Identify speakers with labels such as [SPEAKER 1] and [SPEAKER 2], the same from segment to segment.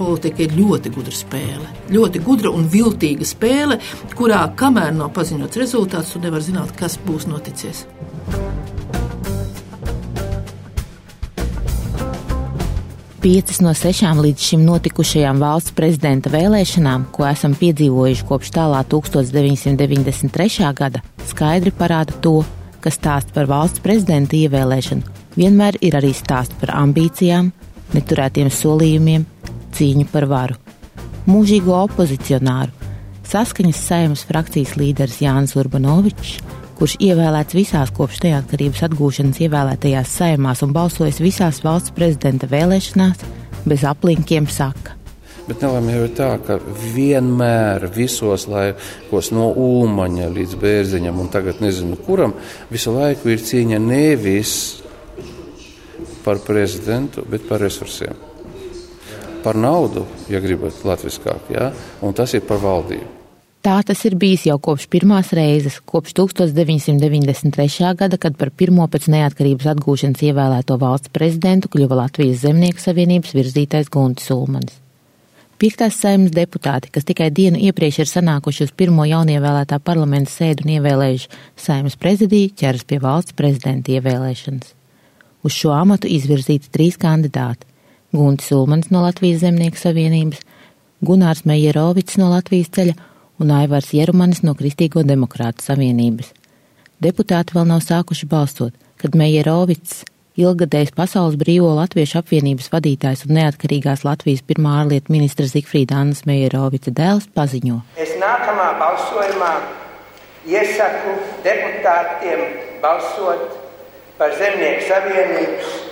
[SPEAKER 1] politika ir ļoti gudra spēle. Ļoti gudra un viltīga spēle, kurā kamēr nav paziņots rezultāts, tu nevar zināt, kas būs noticis.
[SPEAKER 2] Piecas no sešām līdz šim notikušajām valsts prezidenta vēlēšanām, ko esam piedzīvojuši kopš tālā 1993. gada, skaidri parāda to, ka stāsts par valsts prezidenta ievēlēšanu vienmēr ir arī stāsts par ambīcijām, neturētiem solījumiem, cīņu par varu. Mūžīgo opozicionāru, saskaņas saimas frakcijas līderis Jānis Urbanovičs kurš ievēlēts visās kopš neatkarības atgūšanas ievēlētajās saimās un balsojis visās valsts prezidenta vēlēšanās, bez aplinkiem saka.
[SPEAKER 3] Bet nelēma jau ir tā, ka vienmēr visos laikos, no Ulmaņa līdz Bērziņam un tagad nezinu kuram, visu laiku ir cīņa nevis par prezidentu, bet par resursiem. Par naudu, ja gribat latviskāk, ja? un tas ir par valdību.
[SPEAKER 2] Tā tas ir bijis jau kopš pirmās reizes, kopš 1993. gada, kad par pirmo pēc neatkarības atgūšanas ievēlēto valsts prezidentu kļuva Latvijas Zemnieku savienības virzītais Guntis Ulmanis. Piektās saimnes deputāti, kas tikai dienu iepriekš ir sanākuši uz pirmo jaunievēlētā parlamenta sēdu un ievēlējuši saimnes prezidiju, ķeras pie valsts prezidenta ievēlēšanas. Uz šo amatu izvirzīti trīs kandidāti - Guntis Ulmanis no Latvijas Zemnieku savienības, Gunārs Mejerovics no Latvijas ceļa un Aivārs Jerumanis no Kristīgo demokrātu savienības. Deputāti vēl nav sākuši balsot, kad Meierovits, ilgadējs Pasaules brīvo latviešu apvienības vadītājs un neatkarīgās Latvijas pirmā ārlietu ministra Zikfrīda Annas Meierovica dēls paziņo.
[SPEAKER 4] Es nākamā balsojumā iesaku deputātiem balsot par Zemnieku savienības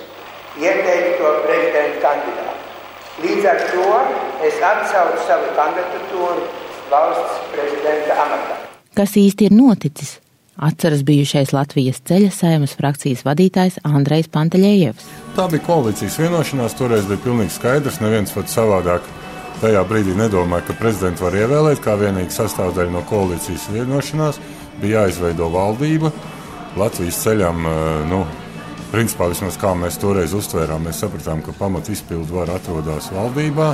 [SPEAKER 4] ieteikto prezidenta kandidātu. Līdz ar to es atsaucu savu kandidatūru valsts prezidenta amatā.
[SPEAKER 2] Kas īsti ir noticis? Atceras bijušais Latvijas ceļa saimas frakcijas vadītājs Andrejs Panteļējevs.
[SPEAKER 5] Tā bija koalīcijas vienošanās, toreiz bija pilnīgi skaidrs, neviens pat savādāk. Tajā brīdī nedomāja, ka prezidentu var ievēlēt kā vienīgi sastāvdaļu no koalīcijas vienošanās. Bija jāizveido valdība. Latvijas ceļam, eh, nu, principā vismaz kā mēs toreiz uztvērām, mēs sapratām, ka pamat izpildu var atrodas valdībā.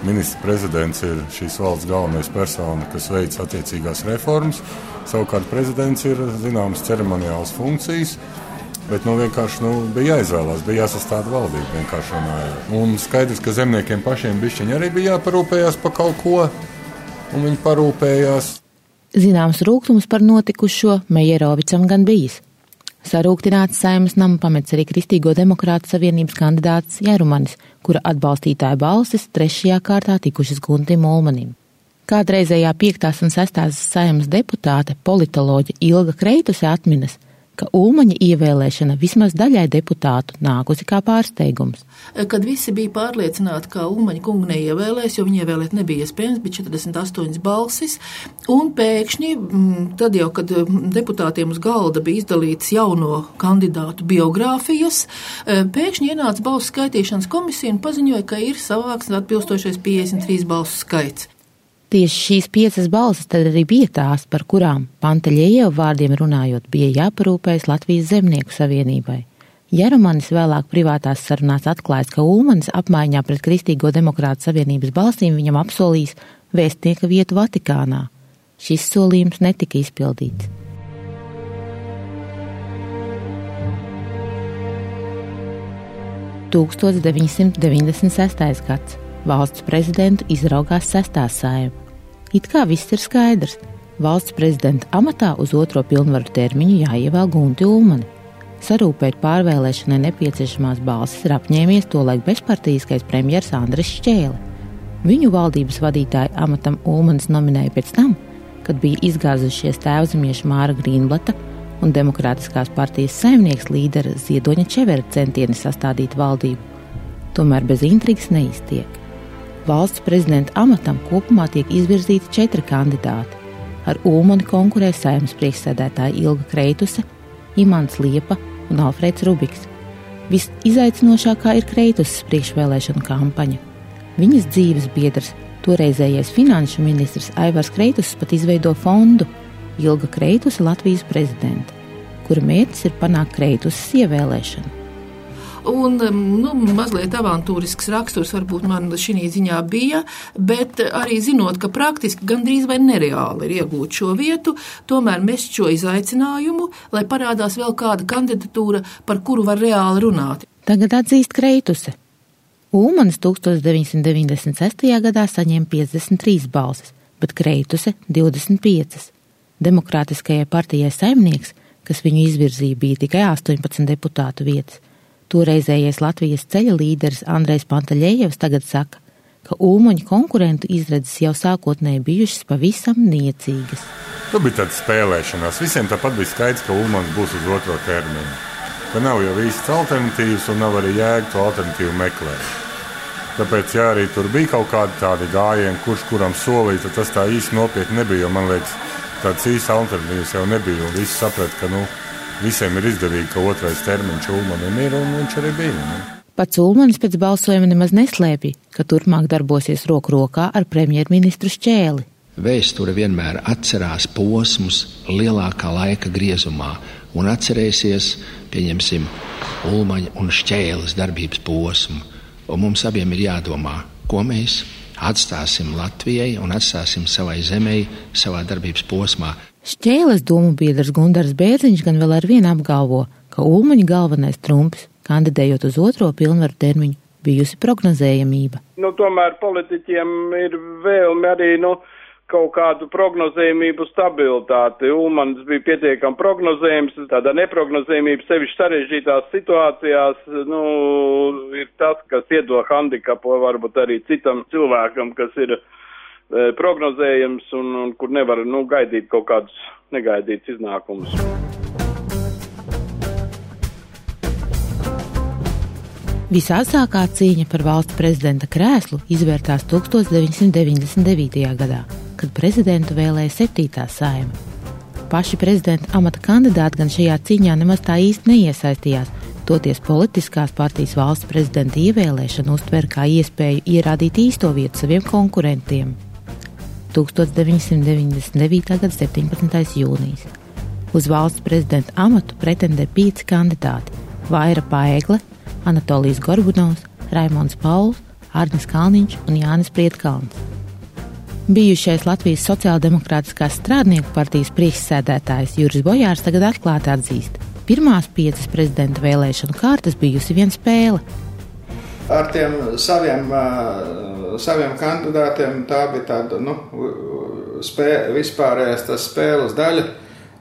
[SPEAKER 5] Ministrs prezidents ir šīs valsts galvenais persona, kas veic attiecīgās reformas. Savukārt prezidents ir zināmas ceremoniālas funkcijas. Bet nu, vienkārši nu, bija jāizvēlās, bija jāsastāda valdība. Vienkārši. Un skaidrs, ka zemniekiem pašiem arī bija jāparūpējas par kaut ko, un viņi parūpējās.
[SPEAKER 2] Zināms rūkums par notikušo Mejerovicam gan bijis. Sarūktināts saimas nama pamets arī Kristīgo demokrātu savienības kandidāts Jērumanis, kura atbalstītāja balsis trešajā kārtā tikušas Guntim Ulmanim. Kādreizējā piektās un sestās saimas deputāte politoloģa Ilga Kreituse atminas – ka Ulmaņa ievēlēšana vismaz daļai deputātu nākusi kā pārsteigums.
[SPEAKER 1] Kad visi bija pārliecināti, ka Ulmaņa kungu neievēlēs, jo viņa ievēlēt nebija iespējams, bija 48 balsis, un pēkšņi, mm, tad jau, kad mm, deputātiem uz galda bija izdalīts jauno kandidātu biogrāfijas, e, pēkšņi ienāca balsu skaitīšanas komisija un paziņoja, ka ir savāks atbilstošais 53 balsu skaits.
[SPEAKER 2] Tieši šīs piecas balsis tad arī bija tās, par kurām Panteļievu vārdiem runājot bija jāparūpējas Latvijas Zemnieku savienībai. Jerumanis vēlāk privātās sarunās atklājis, ka Ulmanis apmaiņā pret Kristīgo demokrātu savienības balsīm viņam apsolījis vēstnieka vietu Vatikānā. Šis solījums netika izpildīts. Tūkstoš 996. gads valsts prezidentu izraugās sestā saima. It kā viss ir skaidrs. Valsts prezidenta amatā uz otro pilnvaru termiņu jāievēl Gunti Ulmani. Sarūpēt pārvēlēšanai nepieciešamās balsis ir apņēmies tolaik bezpartīskais premjers Andris Šķēle. Viņu valdības vadītāja amatam Ulmanis nominēja pēc tam, kad bija izgāzušies tēvzemieša Māra Grīnblata un Demokrātiskās partijas saimnieks līdera Ziedoņa Čevera centieni sastādīt valdību. Tomēr bez intrigas neiztiek. Valsts prezidenta amatam kopumā tiek izvirzīti četri kandidāti. Ar Ulmani konkurē saimnes priekšsēdētāji Ilga Kreituse, Imants Liepa un Alfrēds Rubiks. Visizaicinošākā ir Kreituses priekšvēlēšana kampaņa. Viņas dzīves biedrs, toreizējais finanšu ministrs Aivars Kreitus pat izveido fondu Ilga Kreituse Latvijas prezidenta, kura mērķis ir panākt Kreituses ievēlēšanu.
[SPEAKER 1] Un, nu, mazliet avantūrisks raksturs varbūt man šī ziņā bija, bet arī zinot, ka praktiski gandrīz vai nereāli ir iegūt šo vietu, tomēr mest šo izaicinājumu, lai parādās vēl kāda kandidatūra, par kuru var reāli runāt.
[SPEAKER 2] Tagad atzīst Kreituse. Ulmanis 1996. gadā saņēma 53 balsis, bet Kreituse 25. Demokrātiskajai partijai saimnieks, kas viņu izvirzīja, bija tikai 18 deputātu vietas. Toreizējais Latvijas ceļa līderis Andrejs Pantaļējevs tagad saka, ka Ulmaņa konkurentu izredzes jau sākotnēji bijušas pavisam niecīgas.
[SPEAKER 5] Tur bija tāda spēlēšanās. Visiem tāpat bija skaidrs, ka Ulmans būs uz otro termiņu. Ka nav jau īsts alternatīvas un nav arī jēga to alternatīvu meklēt. Tāpēc, ja arī tur bija kaut kādi tādi gājieni, kurš kuram solīja, tad tas tā īsti nopietni nebija. Man liekas, tādas īstas alternatīvas jau nebija. Visi saprata, ka nu, visiem ir izdevīgi, ka otrais termiņš Ulmanim ir, un viņš arī bija. Nu.
[SPEAKER 2] Pats Ulmanis pēc balsojuma nemaz neslēpja, ka turpmāk darbosies roku rokā ar premjerministru Šķēli.
[SPEAKER 6] Vēsture vienmēr atcerās posmus lielākā laika griezumā un atcerēsies, pieņemsim, Ulmaņa un Šķēles darbības posmu un mums abiem ir jādomā, ko mēs atstāsim Latvijai un atstāsim savai zemei savā darbības posmā.
[SPEAKER 2] Šķēles domu biedrs Gundars Bērziņš gan vēl ar vienu apgalvo, ka Ulmaņa galvenais trumps, kandidējot uz otro pilnvaru termiņu, bijusi prognozējamība.
[SPEAKER 7] Nu, tomēr politiķiem ir vēlme arī, nu, kaut kādu prognozējumību stabilitāti. Ulmans bija pietiekami prognozējums, tāda neprognozējumība sevišķi sarežģītās situācijās, nu, ir tas, kas iedod handikapu varbūt arī citam cilvēkam, kas ir prognozējams un, un kur nevar, nu, gaidīt kaut kādus negaidītus iznākumus.
[SPEAKER 2] Visāsākā cīņa par valsts prezidenta krēslu izvērtās 1999. gadā kad prezidentu vēlēja septītā saima. Paši prezidenta amata kandidāti gan šajā cīņā nemaz tā īsti neiesaistījās, toties politiskās partijas valsts prezidenta ievēlēšanu uztver kā iespēju ierādīt īsto vietu saviem konkurentiem. 1999. gada 17. jūnijas. Uz valsts prezidenta amatu pretendē pieci kandidāti - Vaira Paegle, Anatolijas Gorbunovs, Raimons Pauls, Arnis Kalniņš un Jānis Prietkalns. Bijušais Latvijas Sociāldemokrātiskās strādnieku partijas priekšsēdētājs Juris Bojārs tagad atklāti atzīst, pirmās piecas prezidenta vēlēšanu kārtas bijusi viena spēle.
[SPEAKER 8] Ar tiem saviem, saviem kandidātiem tā bija tāda nu, spē, vispārējais spēles daļa.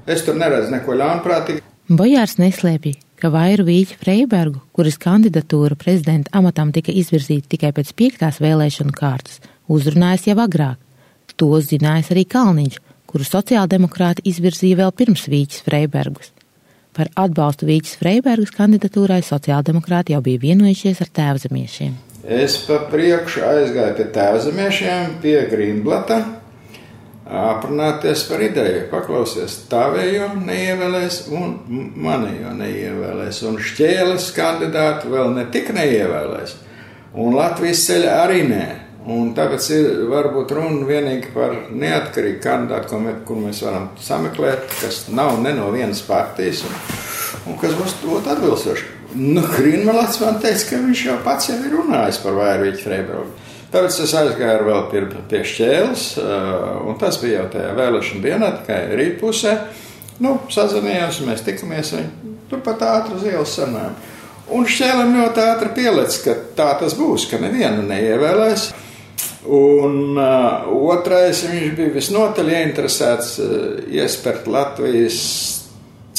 [SPEAKER 8] Es tur neredzu neko ļaunprātīgu.
[SPEAKER 2] Bojārs neslēpja, ka Vairu Vīķu Freibergu, kuras kandidatūra prezidenta amatam tika izvirzīta tikai pēc piektās vēlēšanu kārtas, uzrunājis jau agrāk. To zinājis arī Kalniņš, kuru sociāldemokrāti izvirzīja vēl pirms Vīķis Freibergus. Par atbalstu Vīķis Freibergas kandidatūrai sociāldemokrāti jau bija vienojušies ar tēvzemiešiem.
[SPEAKER 8] Es pa priekšu aizgāju pie tēvzemiešiem, pie Grīnblata, aprunāties par ideju. Paklausies, tavējo neievēlēs un manējo neievēlēs. Un šķēles kandidātu vēl ne tik neievēlēs. Un Latvijas ceļa arī nē. Un tāpēc ir varbūt runa vienīgi par neatkarīgu kandidātu, ko mē, kur mēs varam sameklēt, kas nav ne no vienas partijas un, un kas būs atbilstoši. Nu, Grīnvalds man teica, ka viņš jau pats jau ir runājis par Vairvīķu Freiburgu. Tāpēc es aizgāju vēl pie, pie šķēles, un tas bija jau tajā vēlēšana dienā, tikai rītpusē. Nu, sazinājās, mēs tikamies, viņi turpat ātri uz ielas sanājām. Un šķēlim ļoti ātri pielicis, ka tā tas būs, ka nevienu neievēlēs. Un uh, otrais, viņš bija visnotaļ ieinteresēts uh, iespērt Latvijas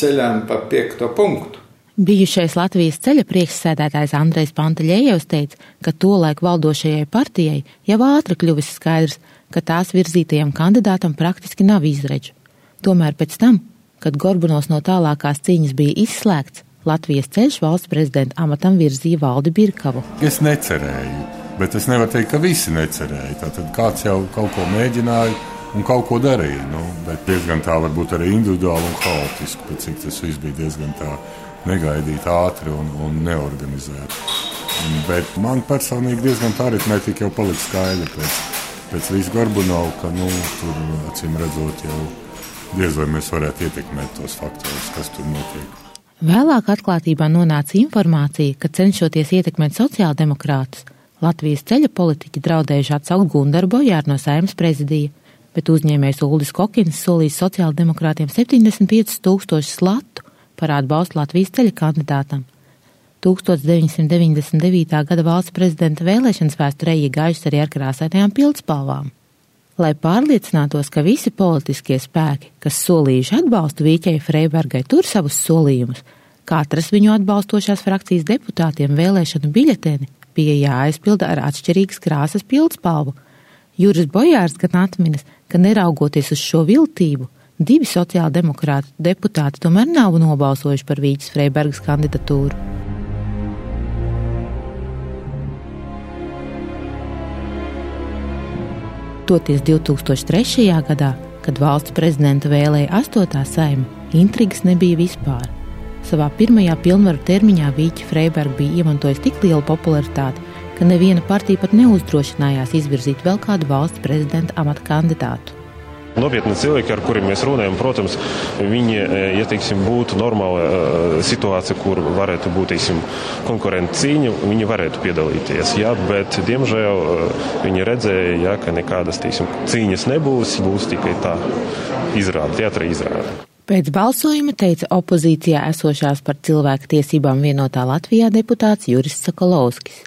[SPEAKER 8] ceļām pa piekto punktu.
[SPEAKER 2] Bijušais Latvijas ceļa priekšsēdētājs Andrejs Pantaļējevs teica, ka tolaik valdošajai partijai jau ātri kļuvis skaidrs, ka tās virzītajam kandidātam praktiski nav izredzu. Tomēr pēc tam, kad Gorbunovs no tālākās cīņas bija izslēgts, Latvijas ceļš valsts prezidenta amatam virzīja Valdi Birkavu.
[SPEAKER 5] Es necerēju Bet es nevaru teikt, ka visi necerēja. Tātad kāds jau kaut ko mēģināja un kaut ko darīja. Nu, bet diezgan tā varbūt arī individuāli un haotiski, cik tas viss bija diezgan tā negaidīti, ātri un, un neorganizēti. Bet man personīgi diezgan tā aritmētika jau palika skaidra pēc, pēc visu Gorbunovu, ka nu, tur acīm redzot jau diez vai mēs varētu ietekmēt tos faktorus, kas tur notiek.
[SPEAKER 2] Vēlāk atklātībā nonāca informācija, ka cenšoties ietekmēt sociāldemokrātus, Latvijas ceļa politiķi draudējuši atsaukt Gundaru Bojāru no saimnes prezidija, bet uzņēmējs Uldis Kokins solīs sociāldemokrātiem 75 tūkstošus latu par atbalstu Latvijas ceļa kandidātam. 1999. gada valsts prezidenta vēlēšanas vēsturē iegājušas arī ar krāsainajām pildspalvām. Lai pārliecinātos, ka visi politiskie spēki, kas solījuši atbalstu Vīķei Freibergai, tur savus solījumus, katras viņu atbalstošās frakcijas deputātiem vēlēšanu biļeteni bija jāaizpilda ar atšķirīgas krāsas pildspalvu. Juris Bojārs gan atminas, ka neraugoties uz šo viltību, divi sociāldemokrātu deputāti tomēr nav nobalsojuši par Vīķes Freibergas kandidatūru. Toties 2003. gadā, kad valsts prezidenta vēlēja astotā saima, intrigas nebija vispār. Savā pirmajā pilnvaru termiņā Vīķa Freiberga bija iemantojis tik lielu popularitāti, ka neviena partija pat neuzdrošinājās izvirzīt vēl kādu valsts prezidenta amata kandidātu.
[SPEAKER 9] Nopietni cilvēki, ar kuriem mēs runājam, protams, viņi, e, ja teiksim, būtu normāla e, situācija, kur varētu būt teiksim, konkurenta cīņa, viņi varētu piedalīties. Jā, bet, diemžēl, e, viņi redzēja, jā, ka nekādas teiksim, cīņas nebūs, būs tikai tā izrāde, teātra izrāde.
[SPEAKER 2] Pēc balsojuma teica opozīcijā esošās par cilvēku tiesībām vienotā Latvijā deputāts Juris Sakalovskis.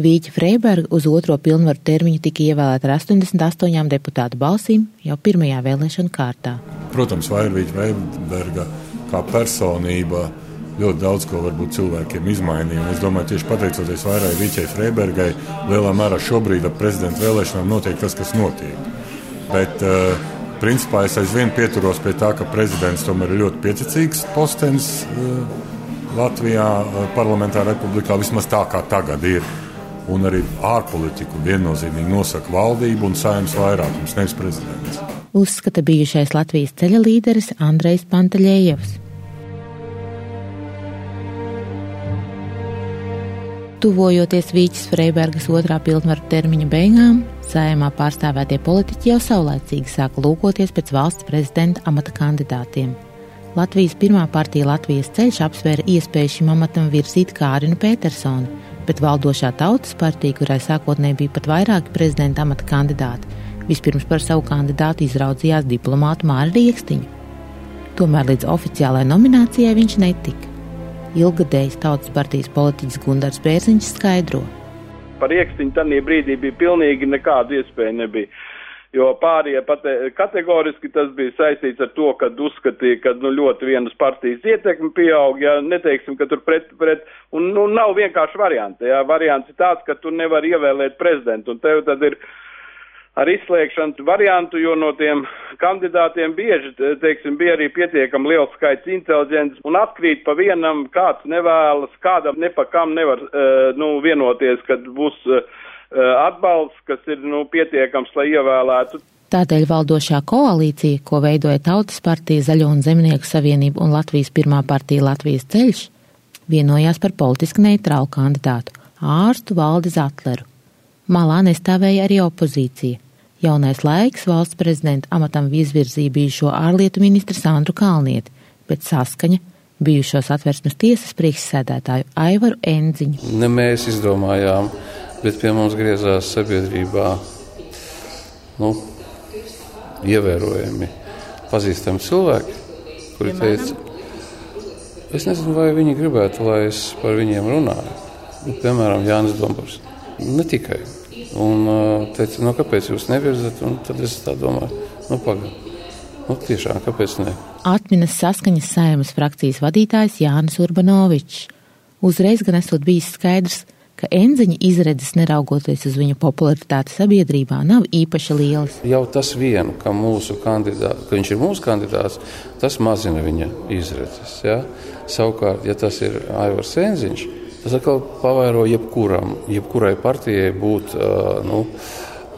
[SPEAKER 2] Vīķa Freiberga uz otro pilnvaru termiņu tika ievēlēta ar 88 deputātu balsīm jau pirmajā vēlēšana kārtā.
[SPEAKER 5] Protams, Vairvīķa Freiberga kā personība ļoti daudz ko varbūt cilvēkiem izmainīja. Es domāju, tieši pateicoties vairāk Vīķai Freibergai, lielā mērā šobrīd ar prezidenta vēlēšanām notiek tas, kas notiek. Bet, uh, principā es aizvien pieturos pie tā, ka prezidents tomēr ir ļoti pieticīgs postenis uh, Latvijā, uh, parlamentā republikā, vismaz tā kā tagad ir un arī ārpolitiku viennozīmīgi nosaka valdība un saimnes vairākums, nevis prezidents.
[SPEAKER 2] Uzskata bijušais Latvijas ceļa līderis Andrejs Pantaļējevs. Tuvojoties Vīķis Freibergas otrā pilnvaru termiņa beigām, sējumā pārstāvētie politiķi jau saulēcīgi sāka lūkoties pēc valsts prezidenta amata kandidātiem. Latvijas pirmā partija Latvijas ceļš apsvēra iespēju šim amatam virzīt Kārinu Petersonu, bet valdošā tautas partija, kurai sākotnēji bija pat vairāki prezidenta amata kandidāti, vispirms par savu kandidātu izraudzījās diplomātu Māri Rieksniņu. Tomēr līdz oficiālajai nominācijai viņš netika. Ilgadējs tautas partijas politiķis Gundars Bērziņš skaidro.
[SPEAKER 7] Par Rieksniņu tajā brīdī bija pilnīgi nekāda iespēja nebija jo pārējie kategoriski tas bija saistīts ar to, ka uzskatīja, ka nu, ļoti vienas partijas ietekme pieaug, ja neteiksim, ka tur pret, pret, un nu, nav vienkārši varianti, ja variants ir tāds, ka tu nevari ievēlēt prezidentu, un tev tad ir ar izslēgšanu variantu, jo no tiem kandidātiem bieži, teiksim, bija arī pietiekami liels skaits inteliģents, un atkrīt pa vienam, kāds nevēlas, kādam ne pa kam nevar, uh, nu, vienoties, kad būs Eh, atbalsts, kas ir nu, pietiekams, lai ievēlētu.
[SPEAKER 2] Tādēļ valdošā koalīcija, ko veidoja Tautas partija, Zaļo un Zemnieku savienība un Latvijas pirmā partija Latvijas ceļš, vienojās par politiski neitrālu kandidātu - ārstu Valdi Zatleru. Malā nestāvēja arī opozīcija. Jaunais laiks valsts prezidenta amatam izvirzīja bijušo ārlietu ministru Sandru Kalnieti, bet saskaņa bijušos atversmes tiesas priekšsēdētāju Aivaru Enziņu.
[SPEAKER 3] Ne mēs izdomājām bet pie mums griezās sabiedrībā nu, ievērojami pazīstami cilvēki, kuri teica, es nezinu, vai viņi gribētu, lai es par viņiem runāju. Piemēram, Jānis Dombors. Ne tikai. Un teica, nu, kāpēc jūs nevirzat? Un tad es tā domāju, nu, pagaidi. Nu, tiešām, kāpēc ne?
[SPEAKER 2] Atminas saskaņas saimas frakcijas vadītājs Jānis Urbanovičs. Uzreiz gan esot bijis skaidrs, ka enziņa izredzes, neraugoties uz viņa popularitāti sabiedrībā, nav īpaši lielas.
[SPEAKER 3] Jau tas vien, ka, kandidāts, ka viņš ir mūsu kandidāts, tas mazina viņa izredzes. Ja? Savukārt, ja tas ir Aivars Enziņš, tas atkal pavairo jebkuram, jebkurai partijai būt nu,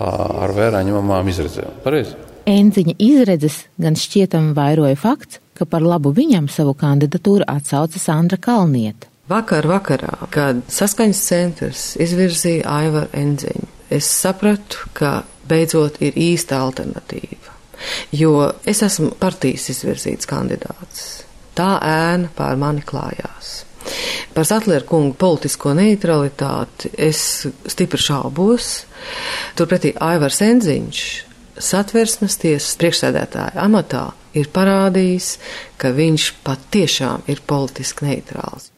[SPEAKER 3] ar vērā ņemamām izredzēm. Pareizi?
[SPEAKER 2] Enziņa izredzes gan šķietam vairoja fakts, ka par labu viņam savu kandidatūru atsauca Sandra Kalnieta.
[SPEAKER 10] Vakar vakarā, kad saskaņas centrs izvirzīja Aivaru Enziņu, es sapratu, ka beidzot ir īsta alternatīva. Jo es esmu partijas izvirzīts kandidāts. tā ēna pār mani klājās. Par Zatlera kungu politisko neutralitāti es stipri šaubos. Turpretī Aivars Enziņš, satversmes tiesas priekšsēdētāja amatā, ir parādījis, ka viņš patiešām ir politiski neitrāls.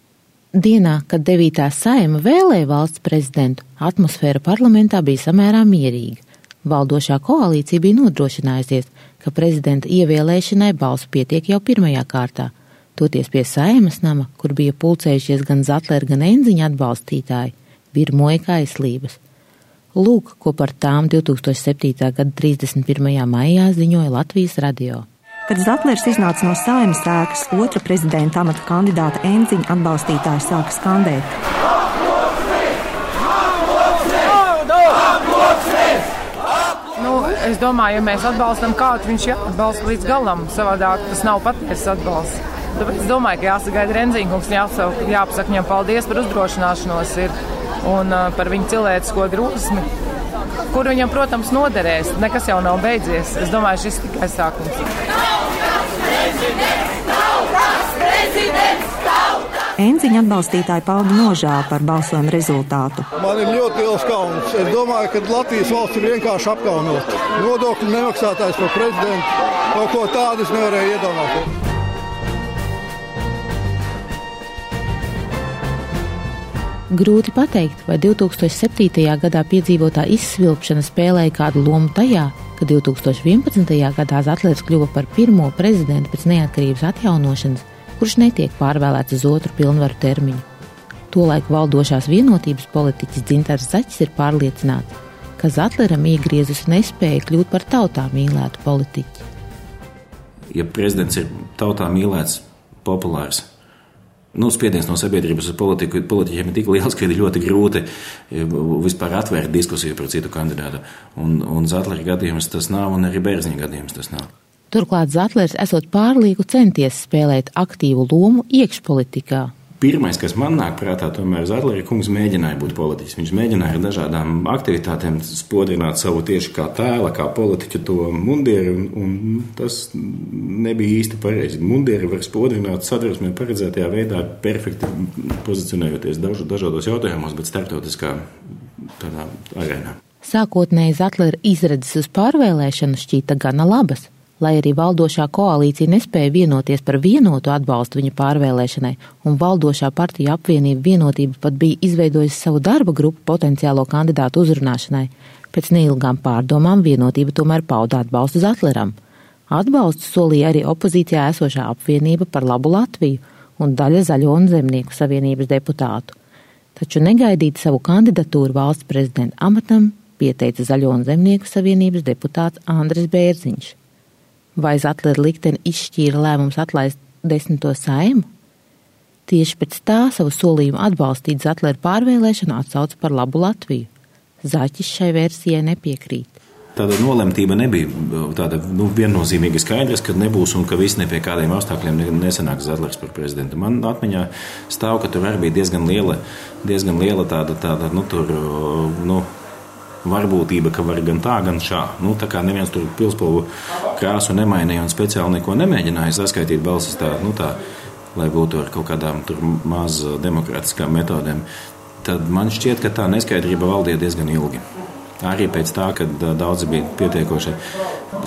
[SPEAKER 2] Dienā, kad 9. saima vēlēja valsts prezidentu, atmosfēra parlamentā bija samērā mierīga. Valdošā koalīcija bija nodrošinājusies, ka prezidenta ievēlēšanai balsu pietiek jau pirmajā kārtā. Toties pie saimas nama, kur bija pulcējušies gan Zatlera, gan Enziņa atbalstītāji, virmoja kaislības. Lūk, ko par tām 2007. gada 31. maijā ziņoja Latvijas radio.
[SPEAKER 11] Kad Zatlers iznāca no saimas ēkas, otra prezidenta amata kandidāta Enziņa atbalstītāji sāka skandēt.
[SPEAKER 12] Nu, es domāju, ja mēs atbalstam kādu, viņš jāatbalsta līdz galam. Savādāk tas nav patiesas atbalsts. Tāpēc es domāju, ka jāsagaida Renzīnkungs, jāpasaka viņam paldies par uzdrošināšanos ir, un uh, par viņa cilvēcisko drosmi, kur viņam, protams, noderēs. Nekas jau nav beidzies. Es domāju, šis tikai sākums.
[SPEAKER 11] Enziņa atbalstītāji pauda nožēlu par balsojumu rezultātu.
[SPEAKER 13] Man ir ļoti liels kauns. Es domāju, ka Latvijas valsts ir vienkārši apkaunota. Nodokļu nemaksātājs par prezidentu kaut ko tādu es nevarēju iedomāties.
[SPEAKER 2] Grūti pateikt, vai 2007. gadā piedzīvotā izsvilpšana spēlēja kādu lomu tajā, ka 2011. gadā Zatlers kļuva par pirmo prezidentu pēc neatkarības atjaunošanas, kurš netiek pārvēlēts uz otru pilnvaru termiņu. Tolaik valdošās vienotības politiķis Dzintars Zaķis ir pārliecināts, ka Zatleram iegriezus nespēja kļūt par tautā mīlētu politiķi.
[SPEAKER 14] Ja prezidents ir tautā mīlēts, populārs, nu, spiediens no sabiedrības uz politiku, politiķiem ir tik liels, ka ir ļoti grūti e, vispār atvērt diskusiju par citu kandidātu. Un, un Zatlera gadījums tas nav, un arī Bērziņa gadījums tas nav.
[SPEAKER 2] Turklāt Zatlers esot pārlieku centies spēlēt aktīvu lomu iekšpolitikā,
[SPEAKER 14] Pirmais, kas man nāk prātā, tomēr Zetlera kungs mēģināja būt politiķis. Viņš mēģināja ar dažādām aktivitātēm spodrināt savu tieši kā tēla, kā politiķa to mundieru, un, un tas nebija īsti pareizi. Mundieri var spodrināt sadursmē paredzētajā veidā, perfekti pozicionējoties dažu, dažādos jautājumos, bet starptautiskā arēnā.
[SPEAKER 2] Sākotnēji Zetlera izredzes uz pārvēlēšanu šķīta gana labas lai arī valdošā koalīcija nespēja vienoties par vienotu atbalstu viņa pārvēlēšanai, un valdošā partija apvienība vienotība pat bija izveidojusi savu darba grupu potenciālo kandidātu uzrunāšanai. Pēc neilgām pārdomām vienotība tomēr pauda atbalstu Zatleram. Atbalstu solīja arī opozīcijā esošā apvienība par labu Latviju un daļa Zaļo un Zemnieku savienības deputātu. Taču negaidīt savu kandidatūru valsts prezidenta amatam pieteica Zaļo un Zemnieku savienības deputāts Andris Bērziņš vai Zatlera likteni izšķīra lēmums atlaist desmito saimu? Tieši pēc tā savu solījumu atbalstīt Zatlera pārvēlēšanu atsauc par labu Latviju. Zaķis šai versijai nepiekrīt.
[SPEAKER 14] Tāda nolemtība nebija tāda nu, viennozīmīga skaidrs, ka nebūs un ka viss ne pie kādiem apstākļiem nesanāks Zetlers par prezidentu. Man atmiņā stāv, ka tur arī bija diezgan liela, diezgan liela tāda, tāda nu, tur, nu, varbūtība, ka var gan tā, gan šā. Nu, tā kā neviens tur pilspulvu krāsu nemainīja un speciāli neko nemēģināja saskaitīt balsis tā, nu, tā lai būtu ar kaut kādām maz demokrātiskām metodēm, tad man šķiet, ka tā neskaidrība valdīja diezgan ilgi. Arī pēc tā, kad daudzi bija pietiekoši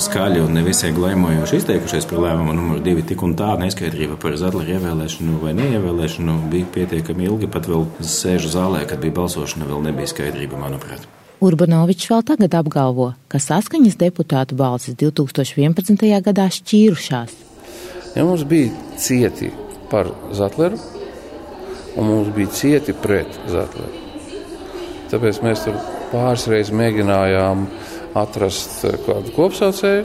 [SPEAKER 14] skaļi un nevisai glaimojoši izteikušies par lēmumu numur divi, tik un tā neskaidrība par Zadlera ievēlēšanu vai neievēlēšanu bija pietiekami ilgi, pat vēl sēžu zālē, kad bija balsošana, vēl nebija skaidrība, manuprāt.
[SPEAKER 2] Urbanovičs vēl tagad apgalvo, ka saskaņas deputātu balsis 2011. gadā šķīrušās.
[SPEAKER 3] Ja mums bija cieti par Zatleru, un mums bija cieti pret Zatleru. Tāpēc mēs tur pāris reizes mēģinājām atrast eh, kādu kopsaucēju,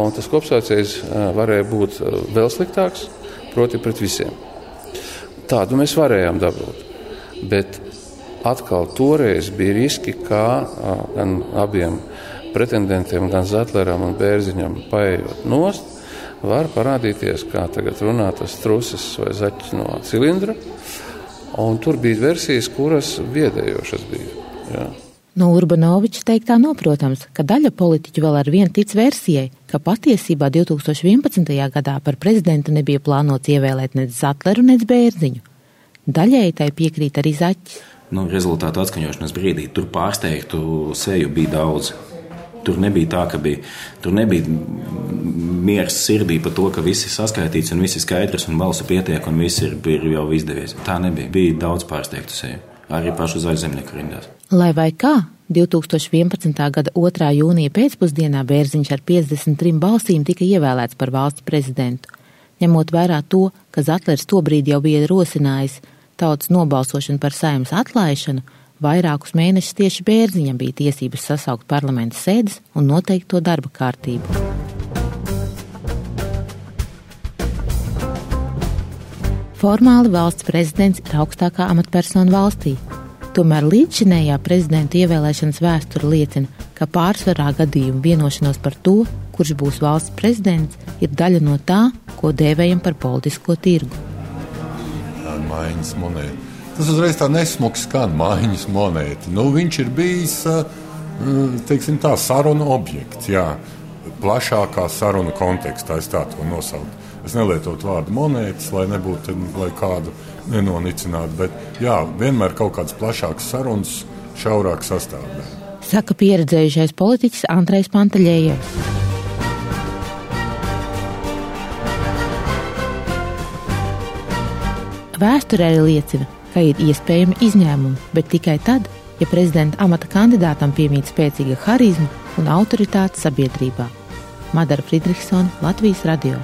[SPEAKER 3] un tas kopsaucējs eh, varēja būt eh, vēl sliktāks, proti, pret visiem. Tādu mēs varējām dabūt. Bet atkal toreiz bija riski, kā gan abiem pretendentiem, gan Zetleram un Bērziņam paējot nost, var parādīties, kā tagad runā tas trusis vai zaķis no cilindra. Un tur bija versijas, kuras biedējošas bija. Jā.
[SPEAKER 2] No Urbanoviča teiktā noprotams, ka daļa politiķu vēl ar vienu tic versijai, ka patiesībā 2011. gadā par prezidentu nebija plānots ievēlēt nec Zatleru, nec Bērziņu. Daļēji tai piekrīt arī Zaķis.
[SPEAKER 14] Nu, rezultātu atskaņošanas brīdī tur pārsteigtu seju bija daudz. Tur nebija tā, ka bija, tur nebija miers sirdī par to, ka viss ir saskaitīts un viss ir skaidrs un balsu pietiek un viss ir, ir jau izdevies. Tā nebija. Bija daudz pārsteigtu seju arī pašu zaļzemnieku rindās.
[SPEAKER 2] Lai vai kā, 2011. gada 2. jūnija pēcpusdienā Bērziņš ar 53 balsīm tika ievēlēts par valsts prezidentu. Ņemot vērā to, ka Zatlers tobrīd jau bija rosinājis tautas nobalsošanu par saimnes atlaišanu, vairākus mēnešus tieši Bērziņam bija tiesības sasaukt parlamenta sēdes un noteikt to darba kārtību. Formāli valsts prezidents ir augstākā amatpersona valstī. Tomēr līdzšinējā prezidenta ievēlēšanas vēsture liecina, ka pārsvarā gadījumu vienošanos par to, kurš būs valsts prezidents, ir daļa no tā, ko dēvējam par politisko tirgu.
[SPEAKER 5] Mājiņas monēta. Tas uzreiz tā nesmuki skan, mājiņas monēta. Nu, viņš ir bijis teiksim, tā sarunu objekts, jā, plašākā sarunu kontekstā, es tā to nosaucu. Es nelietotu vārdu monētas, lai nebūtu, lai kādu nenonicinātu, bet jā, vienmēr kaut kāds plašāks sarunas, šaurāk sastāvdaļa.
[SPEAKER 2] Saka pieredzējušais politiķis Andrejs Pantaļējevs. Vēsture arī liecina, ka ir iespējami izņēmumi, bet tikai tad, ja prezidenta amata kandidātam piemīt spēcīga harizma un autoritāte sabiedrībā. Madara Friedrichsona, Latvijas Radio.